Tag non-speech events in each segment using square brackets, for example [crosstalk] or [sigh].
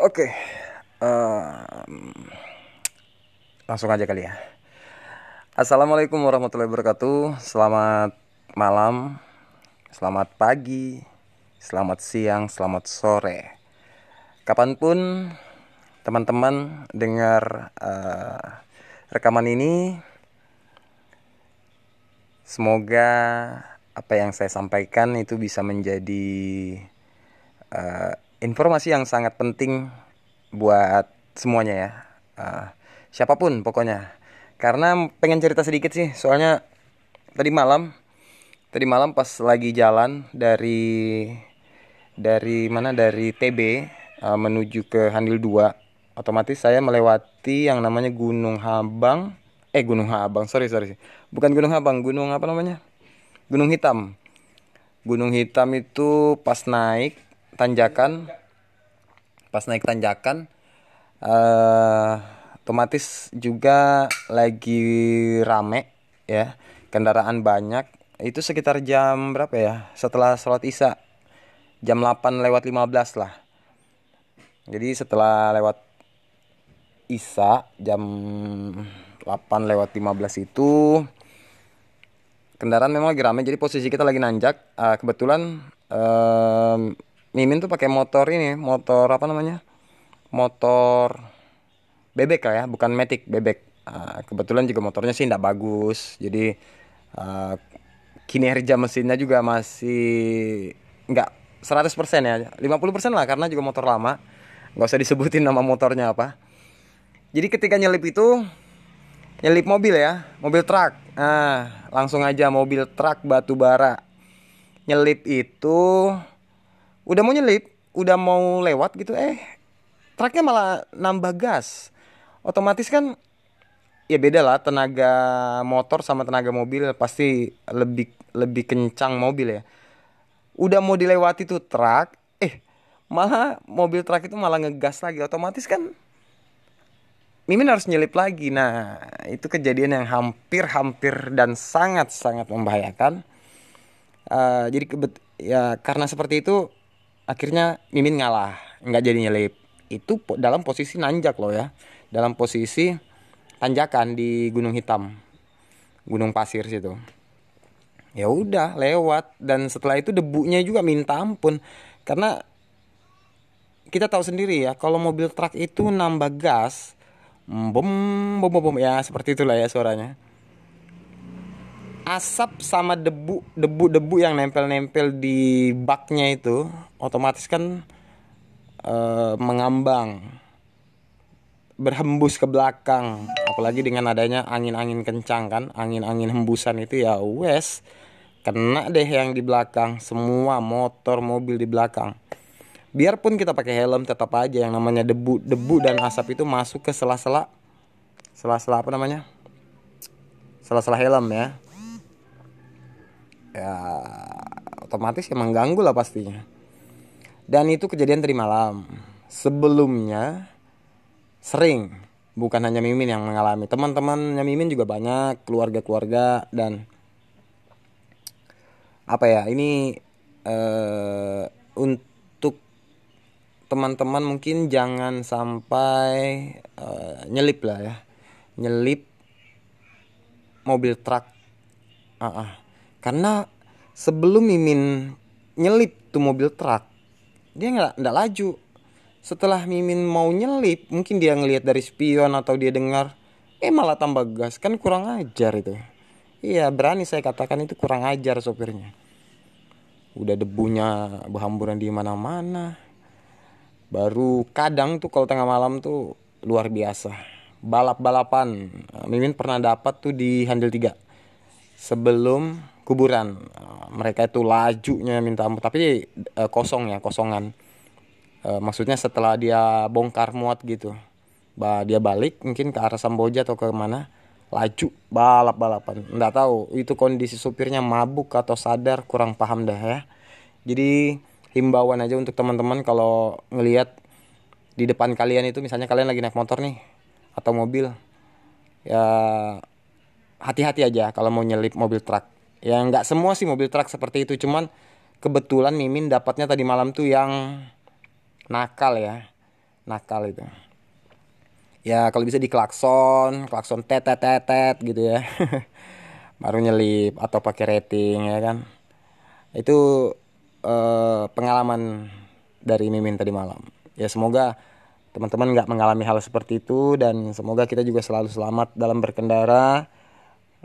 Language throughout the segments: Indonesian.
Oke, em, langsung aja kali ya. Assalamualaikum warahmatullahi wabarakatuh. Selamat malam, selamat pagi, selamat siang, selamat sore. Kapan pun teman-teman dengar eh, rekaman ini, semoga apa yang saya sampaikan itu bisa menjadi eh, informasi yang sangat penting buat semuanya ya. Eh, siapa pun pokoknya. Karena pengen cerita sedikit sih, soalnya tadi malam, tadi malam pas lagi jalan dari dari mana dari TB eh, menuju ke Handil 2, otomatis saya melewati yang namanya Gunung Habang. Eh Gunung Habang, sorry sorry, bukan Gunung Habang, Gunung apa namanya? Gunung Hitam. Gunung Hitam itu pas naik tanjakan, pas naik tanjakan, eh otomatis juga lagi rame ya, kendaraan banyak. Itu sekitar jam berapa ya? Setelah sholat isya, jam 8 lewat 15 lah. Jadi setelah lewat isya jam 8 lewat 15 itu kendaraan memang lagi rame jadi posisi kita lagi nanjak Ah, kebetulan em, Mimin tuh pakai motor ini motor apa namanya? Motor bebek lah ya bukan matic bebek. Ah, kebetulan juga motornya sih tidak bagus. Jadi ah, kinerja mesinnya juga masih nggak 100% ya. 50% lah karena juga motor lama. Nggak usah disebutin nama motornya apa. Jadi ketika nyelip itu nyelip mobil ya, mobil truk. Nah, langsung aja mobil truk batu bara. Nyelip itu udah mau nyelip, udah mau lewat gitu eh truknya malah nambah gas. Otomatis kan ya beda lah tenaga motor sama tenaga mobil pasti lebih lebih kencang mobil ya. Udah mau dilewati tuh truk, eh malah mobil truk itu malah ngegas lagi. Otomatis kan Mimin harus nyelip lagi. Nah, itu kejadian yang hampir-hampir dan sangat-sangat membahayakan. Eh, jadi kebet ya karena seperti itu akhirnya Mimin ngalah, nggak jadi nyelip. Itu po- dalam posisi nanjak loh ya, dalam posisi tanjakan di Gunung Hitam, Gunung Pasir situ. Ya udah lewat. Dan setelah itu debunya juga minta ampun. Karena kita tahu sendiri ya kalau mobil truk itu nambah gas bom bom bom ya seperti itulah ya suaranya asap sama debu debu debu yang nempel-nempel di baknya itu otomatis kan eh, mengambang berhembus ke belakang. Apalagi dengan adanya angin-angin kencang kan angin-angin hembusan itu ya wes kena deh yang di belakang. Semua motor mobil di belakang. Biarpun kita pakai helm tetap aja yang namanya debu debu dan asap itu masuk ke sela-sela sela-sela apa namanya? Sela-sela helm ya ya otomatis ya mengganggu lah pastinya. Dan itu kejadian tadi malam. Sebelumnya sering. Bukan hanya Mimin yang mengalami. Teman-temannya Mimin juga banyak keluarga-keluarga dan apa ya ini eh, untuk teman-teman mungkin jangan sampai eh, nyelip lah ya. Nyelip mobil truk. Ah, ah. Karena sebelum Mimin nyelip tuh mobil truk dia nggak nggak laju. Setelah Mimin mau nyelip mungkin dia ngelihat dari spion atau dia dengar eh malah tambah gas. Kan kurang ajar itu. Iya berani saya katakan itu kurang ajar sopirnya. Udah debunya berhamburan di mana-mana. Baru kadang tuh kalau tengah malam tuh luar biasa. Balap-balapan. Mimin pernah dapat tuh di Handil 3 sebelum kuburan. Mereka itu lajunya minta ampun. Tapi eh, kosong ya kosongan. Eh, maksudnya setelah dia bongkar muat gitu. Bah dia balik mungkin ke arah Samboja atau ke mana laju balap-balapan. Nggak tahu itu kondisi supirnya mabuk atau sadar kurang paham dah ya. Jadi himbauan aja untuk teman-teman kalau ngelihat di depan kalian itu misalnya kalian lagi naik motor nih atau mobil ya hati-hati aja kalau mau nyelip mobil truk ya nggak semua sih mobil truk seperti itu. Cuman kebetulan Mimin dapatnya tadi malam tuh yang nakal ya. Nakal itu. Ya kalau bisa di klakson klakson tetet tetet gitu ya. [laughs] Baru nyelip atau pakai rating ya kan. Itu eh, pengalaman dari mimin tadi malam. Ya semoga teman-teman nggak mengalami hal seperti itu dan semoga kita juga selalu selamat dalam berkendara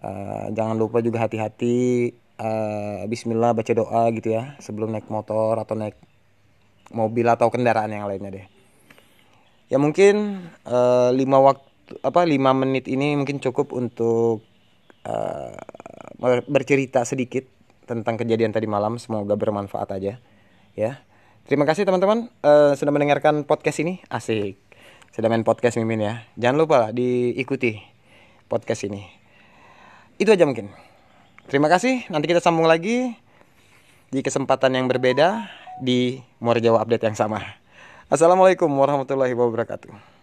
uh, jangan lupa juga hati-hati uh, Bismillah baca doa gitu ya sebelum naik motor atau naik mobil atau kendaraan yang lainnya deh. Ya mungkin uh, lima waktu apa lima menit ini mungkin cukup untuk uh, bercerita sedikit tentang kejadian tadi malam. Semoga bermanfaat aja ya. Terima kasih teman-teman uh, sudah mendengarkan podcast ini. Asik. Sudah main podcast mimin ya. Jangan lupa lah diikuti podcast ini itu aja mungkin. Terima kasih. Nanti kita sambung lagi di kesempatan yang berbeda di Muara Jawa update yang sama. Assalamualaikum warahmatullahi wabarakatuh